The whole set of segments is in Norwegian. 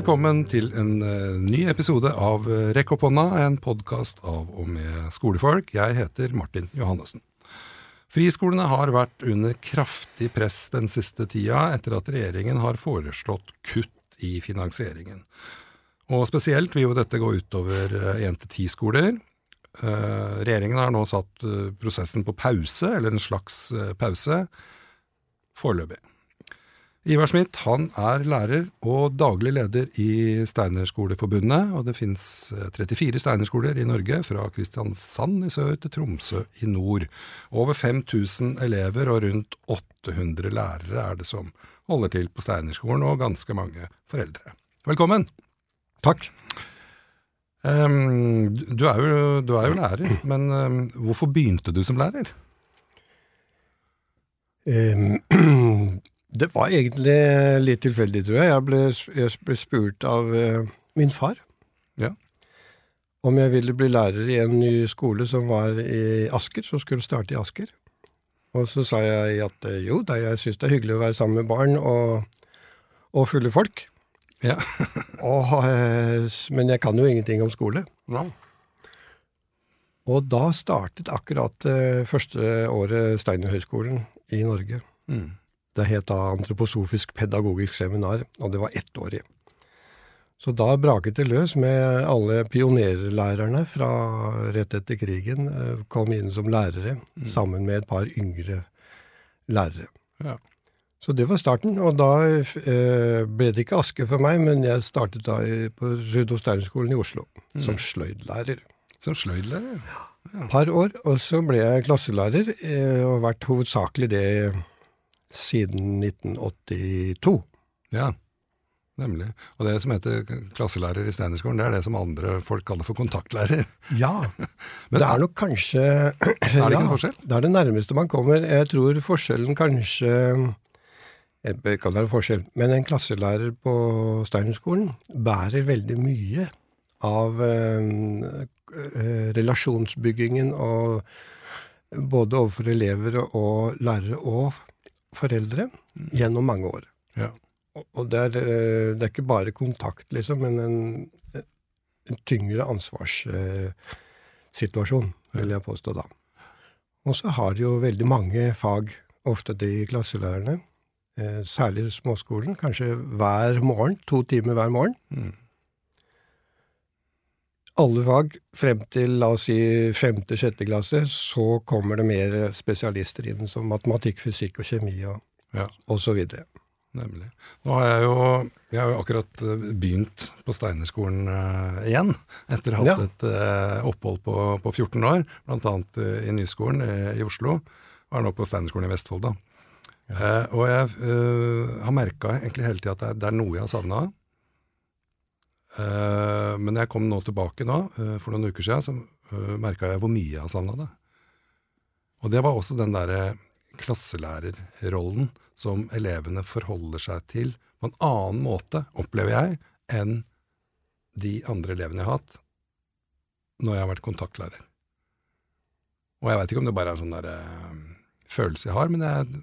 Velkommen til en eh, ny episode av eh, Rekk opp hånda, en podkast av og med skolefolk. Jeg heter Martin Johannessen. Friskolene har vært under kraftig press den siste tida etter at regjeringen har foreslått kutt i finansieringen. Og spesielt vil jo dette gå utover én til ti skoler. Eh, regjeringen har nå satt prosessen på pause, eller en slags pause, foreløpig. Ivar Smith han er lærer og daglig leder i Steinerskoleforbundet, og det finnes 34 Steinerskoler i Norge, fra Kristiansand i sør til Tromsø i nord. Over 5000 elever og rundt 800 lærere er det som holder til på Steinerskolen, og ganske mange foreldre. Velkommen! Takk. Um, du, er jo, du, er jo, lærer, men um, hvorfor begynte du som lærer? Um, det var egentlig litt tilfeldig, tror jeg. Jeg ble, jeg ble spurt av uh, min far ja. om jeg ville bli lærer i en ny skole som var i Asker, som skulle starte i Asker. Og så sa jeg at uh, jo da, jeg syns det er hyggelig å være sammen med barn og, og fulle folk. Ja. og, men jeg kan jo ingenting om skole. Ja. Og da startet akkurat første året Steinerhøgskolen i Norge. Mm. Det het da Antroposofisk pedagogisk seminar, og det var ettårig. Så da braket det løs med alle pionerlærerne fra rett etter krigen. Kom inn som lærere, mm. sammen med et par yngre lærere. Ja. Så det var starten, og da eh, ble det ikke Aske for meg, men jeg startet da på Rudolf Steiner-skolen i Oslo mm. som sløydlærer. Som sløydlærer? Ja. Et Par år, og så ble jeg klasselærer, eh, og vært hovedsakelig det siden 1982. Ja, nemlig. Og det som heter klasselærer i Steinerskolen, det er det som andre folk kaller for kontaktlærer. Ja, men det er nok kanskje Er det ikke ja, en forskjell? Det er det nærmeste man kommer. Jeg tror forskjellen kanskje det kan være forskjell, men en klasselærer på Steinerskolen bærer veldig mye av eh, relasjonsbyggingen og både overfor elever og lærere og foreldre gjennom mange år. Ja. Og det er, det er, ikke bare kontakt, liksom, men en, en tyngre ansvarssituasjon, vil jeg påstå da. Og så har de jo veldig mange fag, ofte de klasselærerne, særlig småskolen, kanskje hver morgen, to timer hver morgen. Mm. Alle fag frem til la oss si femte-sjette klasse, så kommer det mer spesialister inn, som matematikk, fysikk og kjemi og, ja. og så videre. Nemlig. Nå har jeg jo, jeg har jo akkurat begynt på Steinerskolen uh, igjen, etter å ha hatt ja. et uh, opphold på, på, 14 år, bl.a. Uh, i Nyskolen i, i, Oslo, og er nå på Steinerskolen i Vestfold. da. Ja. og jeg har merka egentlig hele tida at det er, det er noe jeg har savna. Uh, men jeg kom nå tilbake nå, uh, for noen uker siden, så uh, merka jeg hvor mye jeg har savna det. Og det var også den derre klasselærerrollen som elevene forholder seg til på en annen måte, opplever jeg, enn de andre elevene jeg har hatt når jeg har vært kontaktlærer. Og jeg veit ikke om det bare er en sånn der, følelse jeg har, men jeg,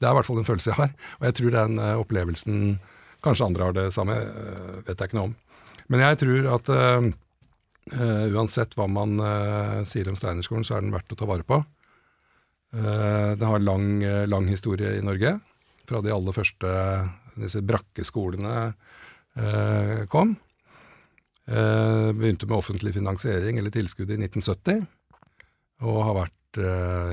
det er i hvert fall en følelse jeg har. Og jeg tror den opplevelsen Kanskje andre har det samme, uh, vet jeg ikke noe om. Men jeg tror at uh, uh, uansett hva man sier om Steinerskolen, så er den verdt å ta vare på. det har lang, lang historie i Norge. Fra de aller første disse brakkeskolene kom. begynte med offentlig finansiering eller tilskudd i 1970. Og har vært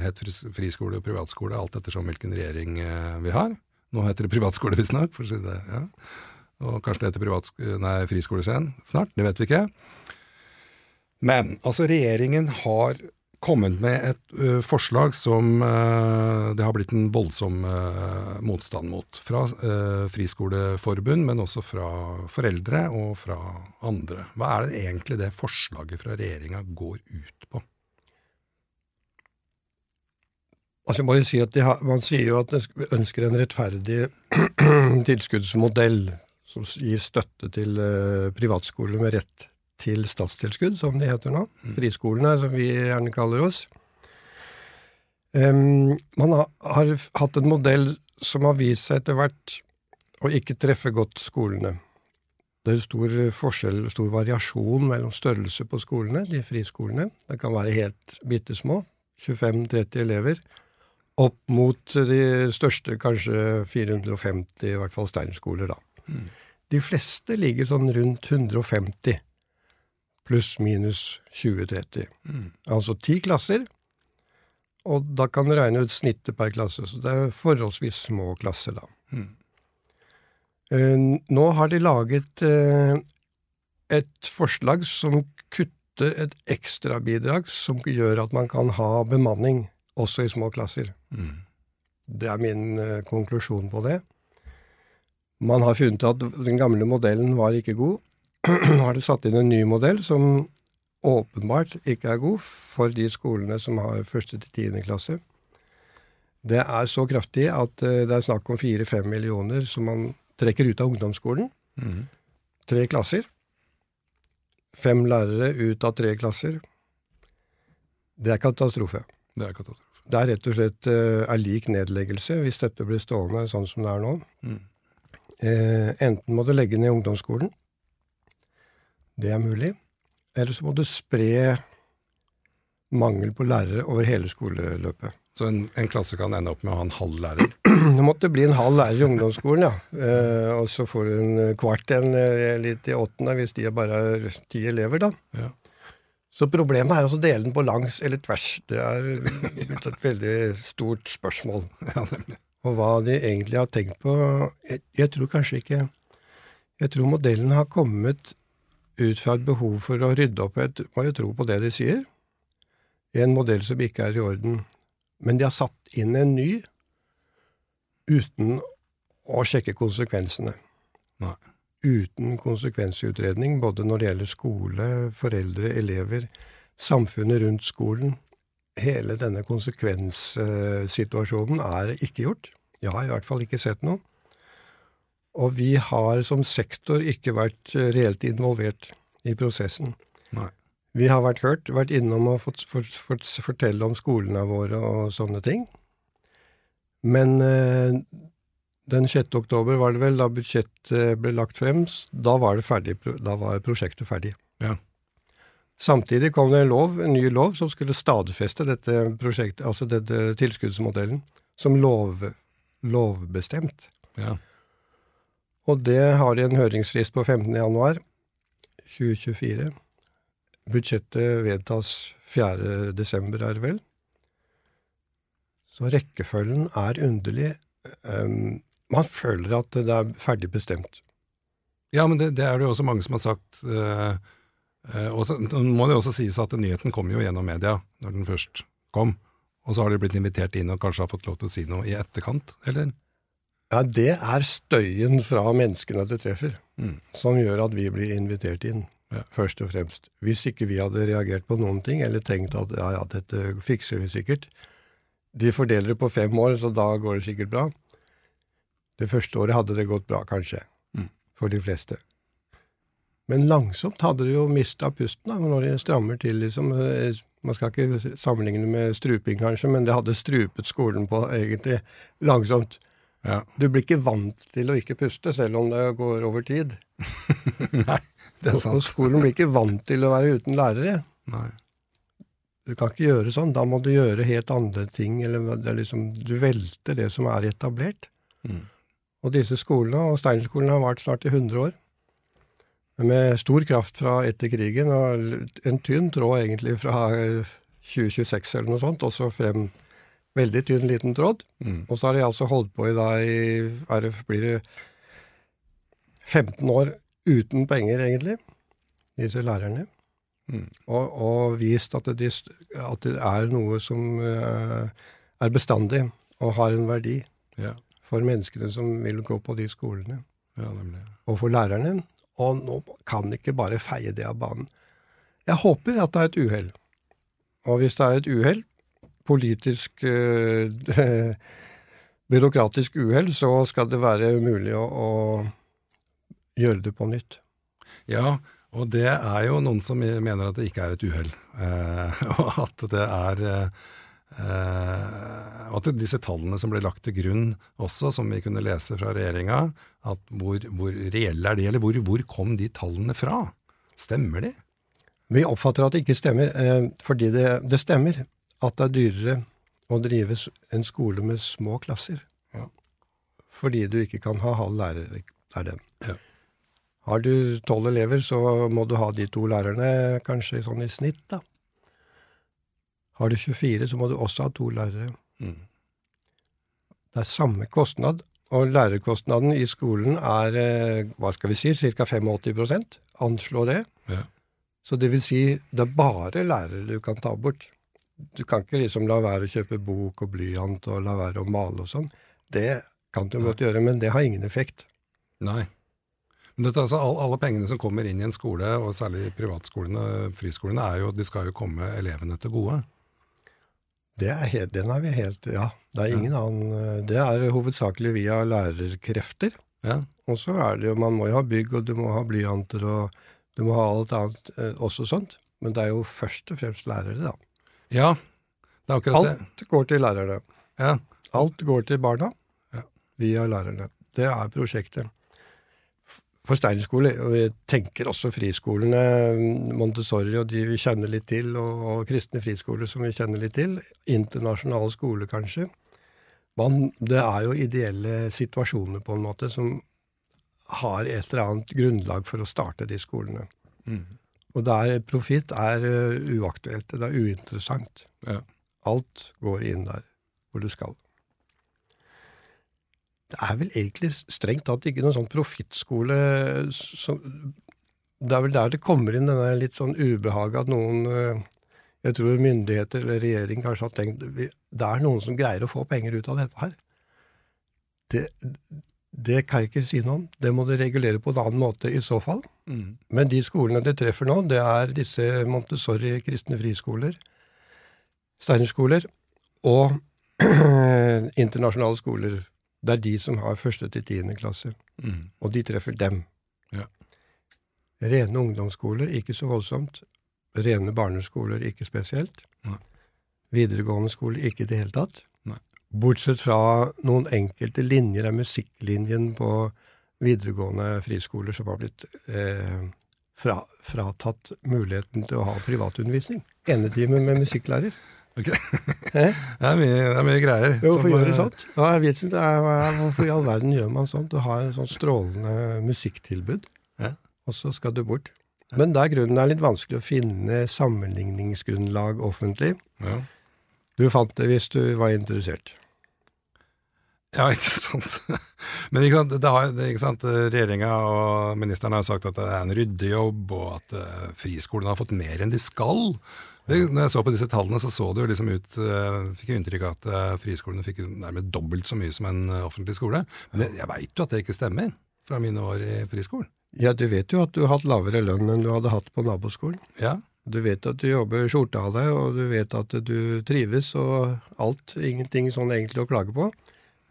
het friskole og privatskole alt ettersom hvilken regjering vi har. Nå heter det privatskole, visstnok. For å si det, ja. Og kanskje det heter nei, friskolescenen snart. Det vet vi ikke. Men altså, regjeringen har kommet med et uh, forslag som uh, det har blitt en voldsom uh, motstand mot. Fra Friskoleforbund, men også fra foreldre og fra andre. Hva er det egentlig det forslaget fra regjeringa går ut på? Altså jeg si at har, Man sier jo at man ønsker en rettferdig tilskuddsmodell som gir støtte til uh, privatskoler med rett til statstilskudd, som de heter nå. Mm. Friskolene, som vi gjerne kaller oss. Um, man har, har, hatt en modell som har vist seg etter hvert å ikke treffe godt skolene. Det er stor forskjell, stor variasjon mellom størrelse på skolene, de friskolene. Det kan være helt bitte små, 25-30 elever, opp mot de største, kanskje 450, i hvert fall steinskoler, da. Mm. De fleste ligger sånn rundt 150, pluss minus 20-30. Mm. Altså ti klasser, og da kan du regne ut snittet per klasse, så det er forholdsvis små klasser, da. Mm. Eh, nå har de laget eh, et forslag som kutter et ekstrabidrag som gjør at man kan ha bemanning også i små klasser. Mm. Det er min uh, konklusjon på det. Man har funnet at den gamle modellen var ikke god. Nå har de satt inn en ny modell som åpenbart ikke er god for de skolene som har første til tiende klasse. Det er så kraftig at det er snakk om fire-fem millioner som man trekker ut av ungdomsskolen. Mm. Tre klasser. Fem lærere ut av tre klasser. Det er katastrofe. Det er katastrofe. Det er rett og slett uh, er lik nedleggelse hvis dette blir stående sånn som det er nå. Mm. Eh, enten må du legge ned ungdomsskolen. Det er mulig. Eller så må du spre mangel på lærere over hele skoleløpet. Så en, en, klasse kan ende opp med å ha en halv lærer? Det måtte bli en halv lærer i ungdomsskolen, ja. Eh, og så får du en kvart en eh, litt i åttende hvis de er bare ti elever, da. Ja. Så problemet er å dele den på langs eller tvers. Det er et veldig stort spørsmål. Og hva de egentlig har tenkt på jeg, jeg, tror kanskje ikke Jeg tror modellen har kommet ut fra et behov for å rydde opp et Må jo tro på det de sier. En modell som ikke er i orden. Men de har satt inn en ny uten å sjekke konsekvensene. Nei. Uten konsekvensutredning, både når det gjelder skole, foreldre, elever, samfunnet rundt skolen. Hele denne konsekvenssituasjonen er ikke gjort. Jeg har i hvert fall ikke sett noe. Og vi har som sektor ikke vært reelt involvert i prosessen. Nei. Vi har vært hørt, vært innom og fått, fått, fått fortelle om skolene våre og sånne ting. Men eh, den 6. oktober var det vel, da budsjettet ble lagt frem, da var, ferdig, da var prosjektet ferdig. Ja. Samtidig kom det en lov, en ny lov som skulle stadfeste dette prosjektet, altså dette tilskuddsmodellen, som lov, lovbestemt. Ja. Og det har de en høringsfrist på 15. januar 2024. Budsjettet vedtas 4. desember, er det vel. Så rekkefølgen er underlig. Um, man føler at det er ferdig bestemt. Ja, men det, det er det jo også mange som har sagt. Uh, og så må det også sies at nyheten kom jo gjennom media når den først kom. Og så har de blitt invitert inn og kanskje har fått lov til å si noe i etterkant, eller? Ja, det er støyen fra menneskene det treffer, mm. som gjør at vi blir invitert inn ja. først og fremst. Hvis ikke vi hadde reagert på noen ting, eller tenkt at ja, ja, dette fikser vi sikkert De fordeler det på fem år, så da går det sikkert bra. Det første året hadde det gått bra, kanskje, mm. for de fleste. Men langsomt hadde de jo mista pusten da, når de strammer til. liksom. Man skal ikke sammenligne med struping, kanskje, men det hadde strupet skolen på egentlig langsomt. Ja. Du blir ikke vant til å ikke puste, selv om det går over tid. Nei, det er sant. Og skolen blir ikke vant til å være uten lærere. Nei. Du kan ikke gjøre sånn. Da må du gjøre helt andre ting. eller liksom, Du velter det som er etablert. Mm. Og disse skolene, og Steinerskolen har vart snart i 100 år. Med stor kraft fra etter krigen, og en tynn tråd egentlig fra 2026 eller noe sånt, også frem Veldig tynn, liten tråd. Mm. Og så har de altså holdt på i da i er det, blir det 15 år uten penger, egentlig, disse lærerne. Mm. Og, og, vist at det, at det, er noe som uh, er bestandig og har en verdi ja. For menneskene som vil gå på de skolene. Ja, og for lærerne. Og nå kan ikke bare feie det av banen. Jeg håper at det er et uhell. Og hvis det er et uhell, politisk øh, byråkratisk uhell, så skal det være mulig å, å, gjøre det på nytt. Ja, og det er jo noen som mener at det ikke er et uhell, eh, og at det er Eh, og at disse tallene som ble lagt til grunn også, som vi kunne lese fra regjeringa, at hvor, hvor reelle er de, eller hvor, hvor kom de tallene fra? Stemmer de? Vi oppfatter at det ikke stemmer, eh, fordi det, det stemmer at det er dyrere å drive en skole med små klasser. Ja. Fordi du ikke kan ha halv lærer er den. Ja. Har du tolv elever, så må du ha de to lærerne kanskje sånn i snitt, da. Har du 24, så må du også ha to lærere. Mm. Det er samme kostnad, og lærerkostnaden i skolen er, eh, hva skal vi si, ca. 85 Anslå det. Ja. Så det vil si, det er bare lærere du kan ta bort. Du kan ikke liksom la være å kjøpe bok og blyant og la være å male og sånn. Det kan du godt gjøre, men det har ingen effekt. Nei. Men dette, altså, all, alle pengene som kommer inn i en skole, og særlig privatskolene, friskolene, er jo, de skal jo komme elevene til gode. Det er helt, den er vi helt Ja. Det er ingen annen Det er hovedsakelig via lærerkrefter. Ja. Og så er det jo Man må jo ha bygg, og du må ha blyanter, og du må ha alt annet eh, også sånt. Men det er jo først og fremst lærere, da. ja, det er akkurat det. Alt går til lærerne. Ja. Alt går til barna Ja. via lærerne. Det er prosjektet. For Steinerskole, og jeg tenker også friskolene, Montessori og de vi kjenner litt til, og, og kristne friskoler som vi kjenner litt til, internasjonale skoler kanskje. Man, det er jo ideelle situasjoner på en måte som har et eller annet grunnlag for å starte de skolene. Mm. Og der profitt er uh, uaktuelt, det er uinteressant. Ja. Alt går inn der hvor du skal. Det er vel egentlig strengt tatt ikke noen sånn profittskole som Det er vel der det kommer inn denne litt sånn ubehaget at noen eh, Jeg tror myndigheter eller regjering kanskje har tenkt det er noen som greier å få penger ut av dette her. Det, det kan jeg ikke si noe om. Det må de regulere på en annen måte i så fall. Mm. Men de skolene det treffer nå, det er disse Montessori kristne friskoler, Steinerskoler og internasjonale skoler. Det er de som har første til tiende klasse, Mm. og de treffer dem. Ja. Rene ungdomsskoler, ikke så voldsomt. Rene barneskoler, ikke spesielt. Nei. Videregående skoler, ikke i det hele tatt. Nei. Bortsett fra noen enkelte linjer av musikklinjen på videregående friskoler som har blitt eh, fra, fratatt muligheten til å ha privatundervisning. Enetime med musikklærer. Ok. Hæ? Det er mye, det er mye greier. Hvorfor gjør eh, sånt? Ja, vet hvorfor i all verden gjør man sånt? Du har et sånt strålende musikktilbud, Ja. og så skal du bort. Men der grunnen er litt vanskelig å finne sammenligningsgrunnlag offentlig. Ja. Du fant det hvis du var interessert. Ja, ikke sant. Men ikke sant, det har, det, ikke sant, regjeringa og ministeren har sagt at det er en ryddejobb, og at friskolen friskolene har fått mer enn de skal. Det, når jeg så på disse tallene, så så det jo liksom ut uh, Fikk jeg inntrykk av at uh, friskolene fikk nærmest dobbelt så mye som en uh, offentlig skole. Men jeg, jeg veit jo at det ikke stemmer, fra mine år i friskolen. Ja, du vet jo at du har hatt lavere lønn enn du hadde hatt på naboskolen. Ja, Du vet at du jobber skjorte av deg, og du vet at du trives og alt. Ingenting sånn egentlig å klage på.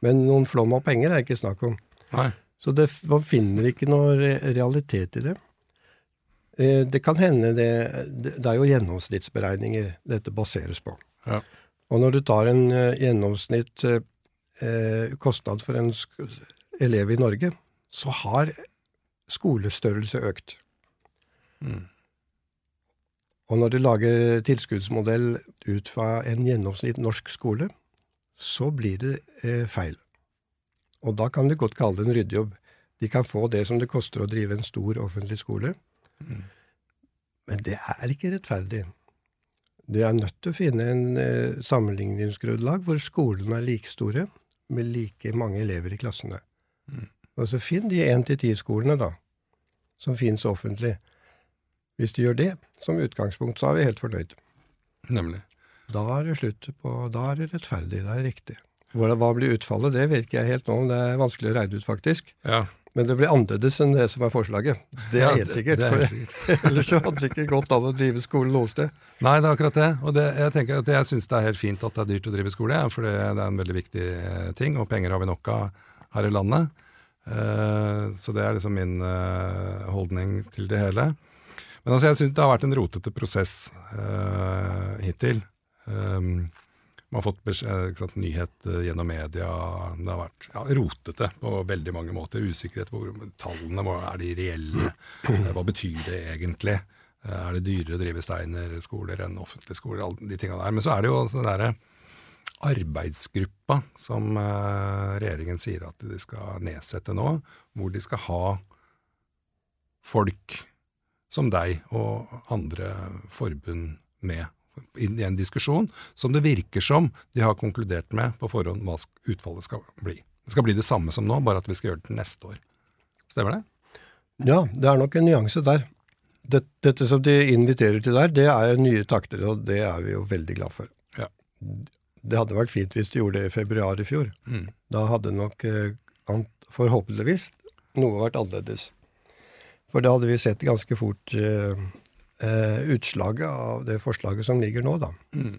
Men noen flom av penger er det ikke snakk om. nei. Så det, man finner ikke noe realitet i det. Eh, Det kan hende det Det er jo gjennomsnittsberegninger dette baseres på. Ja. Og når du tar en eh, gjennomsnitt eh, kostnad for en elev i Norge, så har skolestørrelse økt. Mm. Og når du lager tilskuddsmodell ut fra en gjennomsnitt norsk skole, så blir det eh, feil. Og da kan du godt kalle det en ryddejobb. De kan få det som det koster å drive en stor offentlig skole. Men det er ikke rettferdig. Det er nødt til å finne en eh, sammenligningsgrunnlag hvor skolene er like store, med like mange elever i klassene. Mm. Og så finn de 1-10-skolene, da, som fins offentlig. Hvis du gjør det, som utgangspunkt, så er vi helt fornøyd. Nemlig. Da er det slutt på Da er det rettferdig, det er riktig. Hva, hva blir utfallet, det vet ikke jeg helt nå. men Det er vanskelig å regne ut, faktisk. Ja, Men det blir annerledes enn det som er forslaget. Det er Ja, helt sikkert. det er helt sikkert. Ellers hadde det ikke gått an å drive skole noe sted. Nei, det er akkurat det. Og det, jeg tenker at jeg syns det er helt fint at det er dyrt å drive skole, for det, det er en veldig viktig eh, ting, og penger har vi nok av her i landet. Eh, så det er liksom min eh, holdning til det hele. Men altså, jeg syns det har vært en rotete prosess hittil. Um, Man har fått beskjed, sant, nyhet eh, gjennom media. Det har vært ja, rotete på veldig mange måter. Usikkerhet hvor tallene hva er de reelle. Eh, Hva betyr det egentlig? Eh, Er det dyrere å drive Steiner-skoler enn offentlige skoler? Alle de tingene der. Men så er det jo den derre arbeidsgruppa som regjeringen sier at de skal nedsette nå, hvor de skal ha folk som deg og andre forbund med inn i en diskusjon som det virker som de har konkludert med på forhånd hva utfallet skal bli. Det skal bli det samme som nå, bare at vi skal gjøre det til neste år. Stemmer det? Ja, det er nok en nyanse der. Det- Dette som de inviterer til der, det er nye takter, og det er vi jo veldig glad for. Ja. Det hadde vært fint hvis de gjorde det i februar i fjor. Mm. Da hadde nok eh, forhåpentligvis noe vært annerledes. For da hadde vi sett ganske fort eh, utslaget av det forslaget som ligger nå, da. Mm.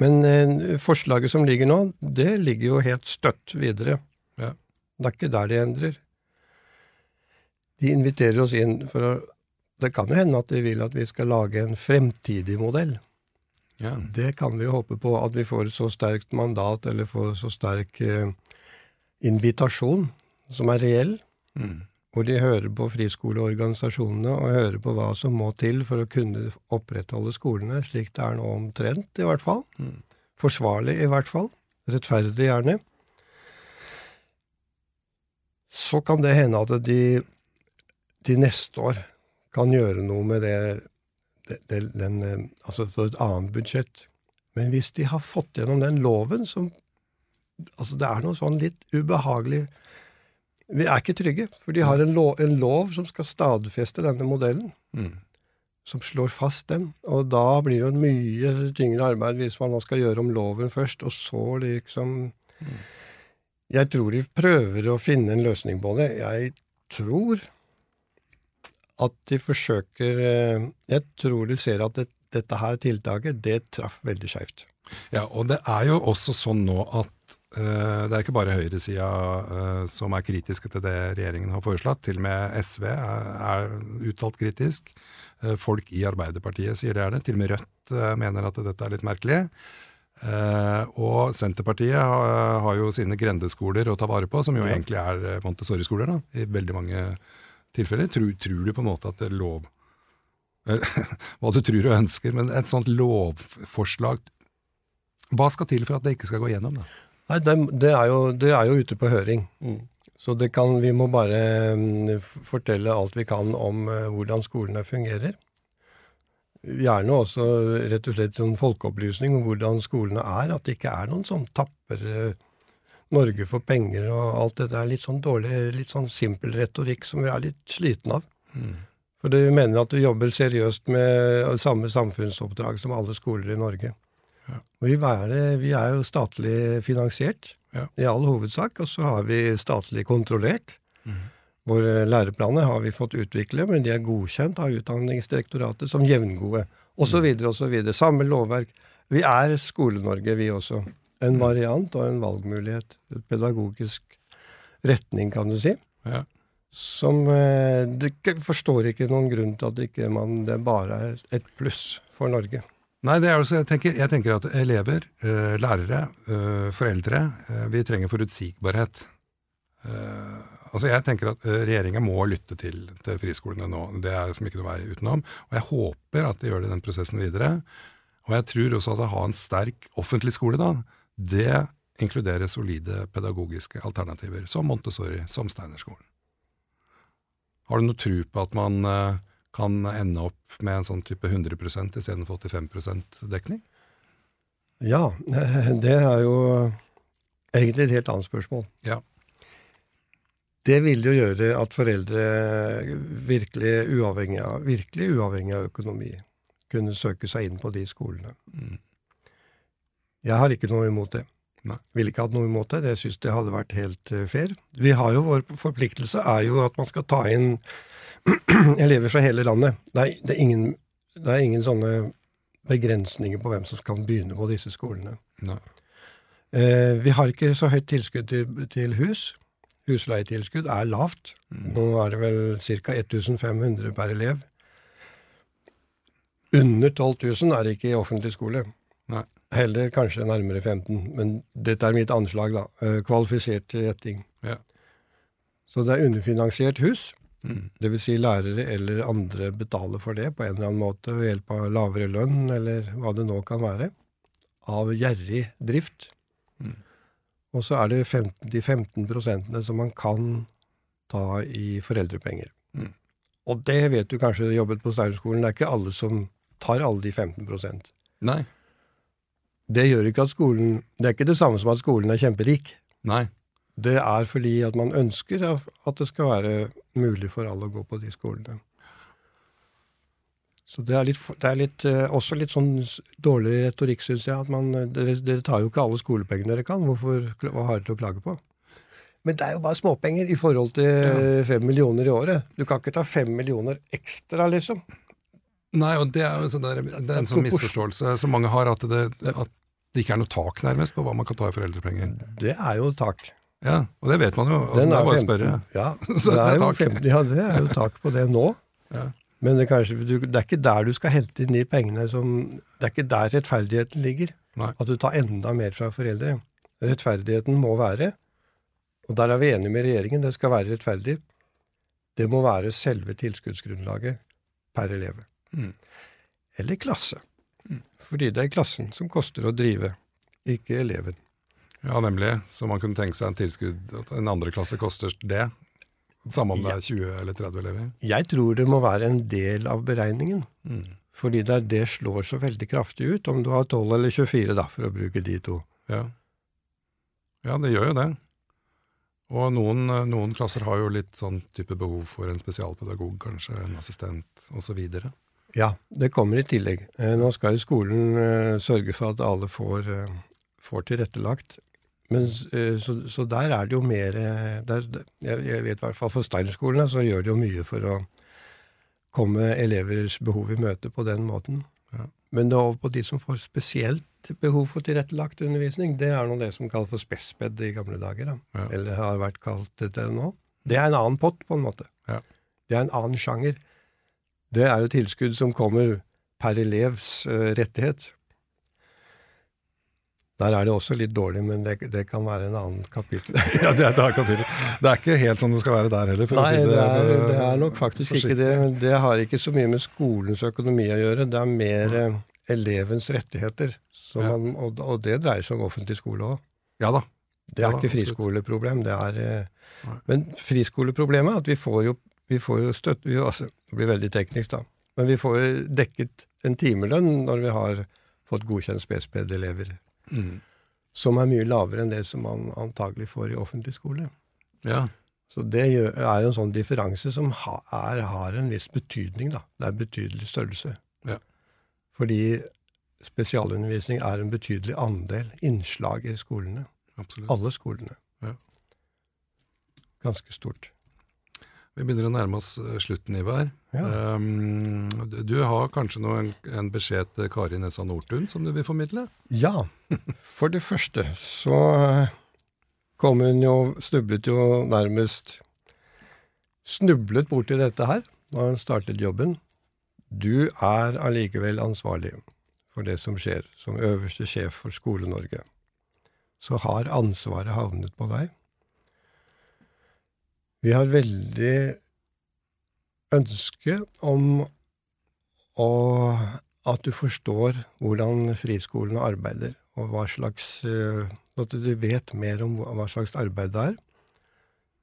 Men eh, forslaget som ligger nå, det ligger jo helt støtt videre. Ja. Det er ikke der de endrer. De inviterer oss inn for å Det kan jo hende at de vil at vi skal lage en fremtidig modell. Ja. Det kan vi jo håpe på, at vi får et så sterkt mandat, eller får så sterk eh, invitasjon, som er reell, Mm. Hvor de hører på friskoleorganisasjonene og hører på hva som må til for å kunne opprettholde skolene slik det er nå omtrent, i hvert fall. Mm. Forsvarlig, i hvert fall. Rettferdig, gjerne. Så kan det hende at de til neste år kan gjøre noe med det, det, det den, Altså for et annet budsjett. Men hvis de har fått gjennom den loven som Altså, det er noe sånn litt ubehagelig Vi er ikke trygge, for de har en lov, en lov som skal stadfeste denne modellen Mm. som slår fast den. Og da blir det jo mye tyngre arbeid hvis man nå skal gjøre om loven først, og så liksom Jeg tror de prøver å finne en løsning på det. Jeg tror at de forsøker eh, Jeg tror de ser at det, dette her tiltaket, det traff veldig skeivt. Ja, og det er jo også sånn nå at det er ikke bare høyresida eh, som er kritiske til det regjeringen har foreslått. Til og med SV er, uttalt kritisk. Eh, folk i Arbeiderpartiet sier det er det. Til og med Rødt eh, mener at dette er litt merkelig. Eh, og Senterpartiet har, jo sine grendeskoler å ta vare på, som jo egentlig er eh, Montessori-skoler i veldig mange tilfeller. Tror, tror du på en måte at det er lov hva du tror og ønsker, men et sånt lovforslag Hva skal til for at det ikke skal gå gjennom? da? Nei, det, det, er jo, det er jo ute på høring. Så det kan, vi må bare mm, fortelle alt vi kan om eh, hvordan skolene fungerer. Gjerne også rett og slett sånn folkeopplysning om hvordan skolene er. At det ikke er noen sånn tapper eh, Norge for penger og alt det der. Litt sånn dårlig, litt sånn simpel retorikk som vi er litt sliten av. For vi mener at vi jobber seriøst med samme samfunnsoppdrag som alle skoler i Norge. Ja. Vi er, vi er jo statlig finansiert Ja. i all hovedsak, og så har vi statlig kontrollert. Våre læreplaner har vi fått utvikle, men de er godkjent av Utdanningsdirektoratet som jevngode, osv., osv. Samme lovverk. Vi er Skole-Norge, vi også. En variant og en valgmulighet. Et pedagogisk retning, kan du si. Ja. Som eh, det, Forstår ikke noen grunn til at ikke man, det bare er et pluss for Norge. Nei, det er altså, jeg, tenker, jeg tenker at elever, eh, lærere, eh, foreldre, eh, vi trenger forutsigbarhet. Altså jeg tenker at regjeringa må lytte til, til friskolene nå. Det er som ikke noe vei utenom. Og jeg håper at de gjør det i den prosessen videre. Og jeg tror også at å ha en sterk offentlig skole, da, det inkluderer solide pedagogiske alternativer, som Montessori, som Steinerskolen. Har du noe tro på at man kan ende opp med en sånn type 100% istedenfor 85% dekning? Ja, det er jo egentlig et helt annet spørsmål. Ja. Det vil jo gjøre at foreldre virkelig uavhengig av, virkelig uavhengig av økonomi kunne søke seg inn på de skolene. Mm. Jeg har ikke noe imot det. Nei. Ville ikke hatt noe imot det. Det syns det hadde vært helt eh, fair. Vi har jo Vår forpliktelse er jo at man skal ta inn elever fra hele landet. Det er, det er, ingen, det er ingen sånne begrensninger på hvem som kan begynne på disse skolene. Eh, vi har ikke så høyt tilskudd til, til hus. Husleietilskudd er lavt. Nå er det vel ca. 1500 per elev. Under 12 000 er det ikke i offentlig skole. Nei. Heller kanskje nærmere 15, men dette er mitt anslag, da. Kvalifisert Kvalifisert gjetting. Ja. Så det er underfinansiert hus. Mm. Dvs. Si lærere eller andre betaler for det på en eller annen måte ved hjelp av lavere lønn, eller hva det nå kan være. Av gjerrig drift. Mm. Og så er det 15, de 15 prosentene som man kan ta i foreldrepenger. Mm. Og det vet du kanskje, jobbet på Steinerskolen, det er ikke alle som tar alle de 15% Nei. Det gjør ikke at skolen Det er ikke det samme som at skolen er kjemperik. Nei. Det er fordi at man ønsker at det skal være mulig for alle å gå på de skolene. Så det er, litt, det er litt, eh, også litt sånn dårlig retorikk, syns jeg. at man, dere, dere tar jo ikke alle skolepengene dere kan. Hvorfor, hva har dere å klage på? Men det er jo bare småpenger i forhold til fem millioner i året. Du kan ikke ta fem millioner ekstra, liksom. Nei, og det er jo sånn der, det er en sånn misforståelse som mange har, at det, at det ikke er noe tak nærmest på hva man kan ta i foreldrepenger. Det er jo tak. Ja, og det vet man jo. Altså, det er bare å spørre. Ja, Så det det er er jo tak. 15, ja, det er jo tak på det nå. Ja. Men det er, kanskje, du, det er ikke der du skal hente inn de pengene som Det er ikke der rettferdigheten ligger. Nei. At du tar enda mer fra foreldre. Rettferdigheten må være, og der er vi enige med regjeringen, det skal være rettferdig, det må være selve tilskuddsgrunnlaget per elev. Mm. Eller klasse. Fordi det er klassen som koster å drive, ikke eleven. Ja, nemlig. Så man kunne tenke seg en tilskudd at en andre klasse koster det. Samme om det er 20 eller 30 elever. Jeg tror det må være en del av beregningen. Mm. Fordi det, det slår så veldig kraftig ut, om du har 12 eller 24, da, for å bruke de to. Ja. ja, det gjør jo det. Og noen, noen klasser har jo litt sånn type behov for en spesialpedagog, kanskje en assistent osv. Ja, det kommer i tillegg. Eh, Nå skal jo skolen eh, sørge for at alle får, eh, får tilrettelagt. Men, så, så der er det jo mer der, jeg, vet i hvert fall for Steinerskolene så gjør de jo mye for å komme elevers behov i møte på den måten. Ja. Men det er over på de som får spesielt behov for tilrettelagt undervisning, det er nå det som kalles for spesped i gamle dager. Da. Ja. Eller har vært kalt det til nå. Det er en annen pott, på en måte. Ja. Det er en annen sjanger. Det er jo tilskudd som kommer per elevs eh, rettighet. Der er det også litt dårlig, men det, det kan være en annen kapittel. Ja, det er et annet kapittel. Det er ikke helt som det skal være der heller. Nei, si det er, for- det er nok faktisk ikke det. Men det har ikke så mye med skolens økonomi å gjøre. Det er mer eh, elevens rettigheter. Ja. man, og, og det dreier seg om offentlig skole òg. Ja da. Det er Ja da, ikke friskoleproblem. Det er, eh, men friskoleproblemet er at vi får jo, vi får jo støtte vi, altså, Det blir veldig teknisk, da. Men vi får jo dekket en timelønn når vi har fått godkjent spesped-elever. Mm. Som er mye lavere enn det som man antagelig får i offentlig skole. Ja. Så det gjør, er jo en sånn differanse som ha, er, har en viss betydning, da. Det er betydelig størrelse. Ja. Fordi spesialundervisning er en betydelig andel innslag i skolene. Absolutt. Alle skolene. Ja. Ganske stort. Vi begynner å nærme oss eh, slutten, Ivar. Ja. Um, du- har kanskje nå en, en beskjed til Kari Nessa Nordtun som du vil formidle? Ja, for det første så eh, kom hun jo Snublet jo nærmest Snublet borti dette her da hun startet jobben. Du er allikevel ansvarlig for det som skjer, som øverste sjef for Skole-Norge. Så har ansvaret havnet på deg. Vi har veldig ønske om å at du forstår hvordan friskolene arbeider, og hva slags, eh, at du vet mer om hva slags arbeid det er.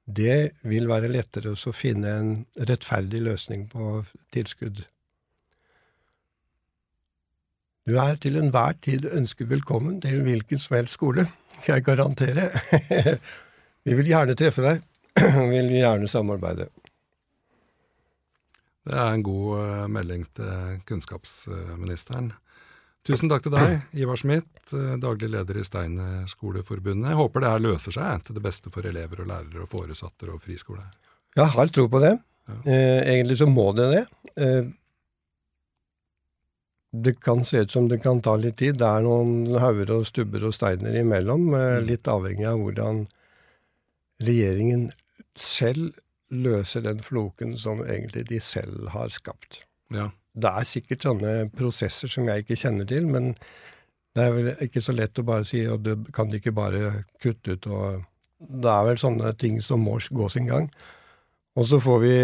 Det vil være lettere å finne en rettferdig løsning på tilskudd. Du er til enhver tid ønsket velkommen til hvilken som helst skole, kan jeg garantere. Vi vil gjerne treffe deg, vil gjerne samarbeide. Det er en god eh, melding til kunnskapsministeren. Tusen takk til deg, Ivar Smith, eh, daglig leder i Steinerskoleforbundet. Jeg håper det her løser seg til det beste for elever og lærere og foresatte og friskole. Jeg har tro på det. Ja. Eh, egentlig så må det det. Eh, det kan se ut som det kan ta litt tid. Det er noen hauger og stubber og steiner imellom, eh, Mm. litt avhengig av hvordan regjeringen selv løser den floken som egentlig de selv har skapt. Ja, Det er sikkert sånne prosesser som jeg ikke kjenner til, men Det er vel ikke så lett å bare si at du kan ikke bare kutte ut og Det er vel sånne ting som må gå sin gang. Og så får vi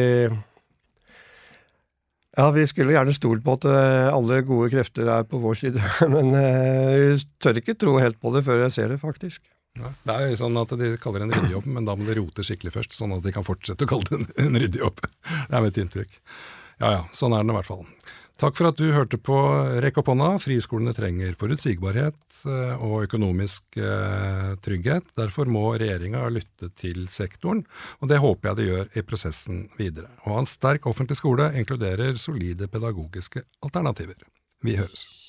ja, vi skulle gjerne stolt på at eh, alle gode krefter er på vår side, men jeg tør ikke tro helt på det før jeg ser det, faktisk. Det er jo sånn at De kaller det en ryddejobb, men da må de rote skikkelig først, sånn at de kan fortsette å kalle det en, en ryddejobb. Det er mitt inntrykk. Ja ja, sånn er det i hvert fall. Takk for at du hørte på Rekk opp hånda. Friskolene trenger forutsigbarhet eh, og økonomisk eh, trygghet. Derfor må regjeringa lytte til sektoren, og det håper jeg de gjør i prosessen videre. Å ha en sterk offentlig skole inkluderer solide pedagogiske alternativer. Vi høres.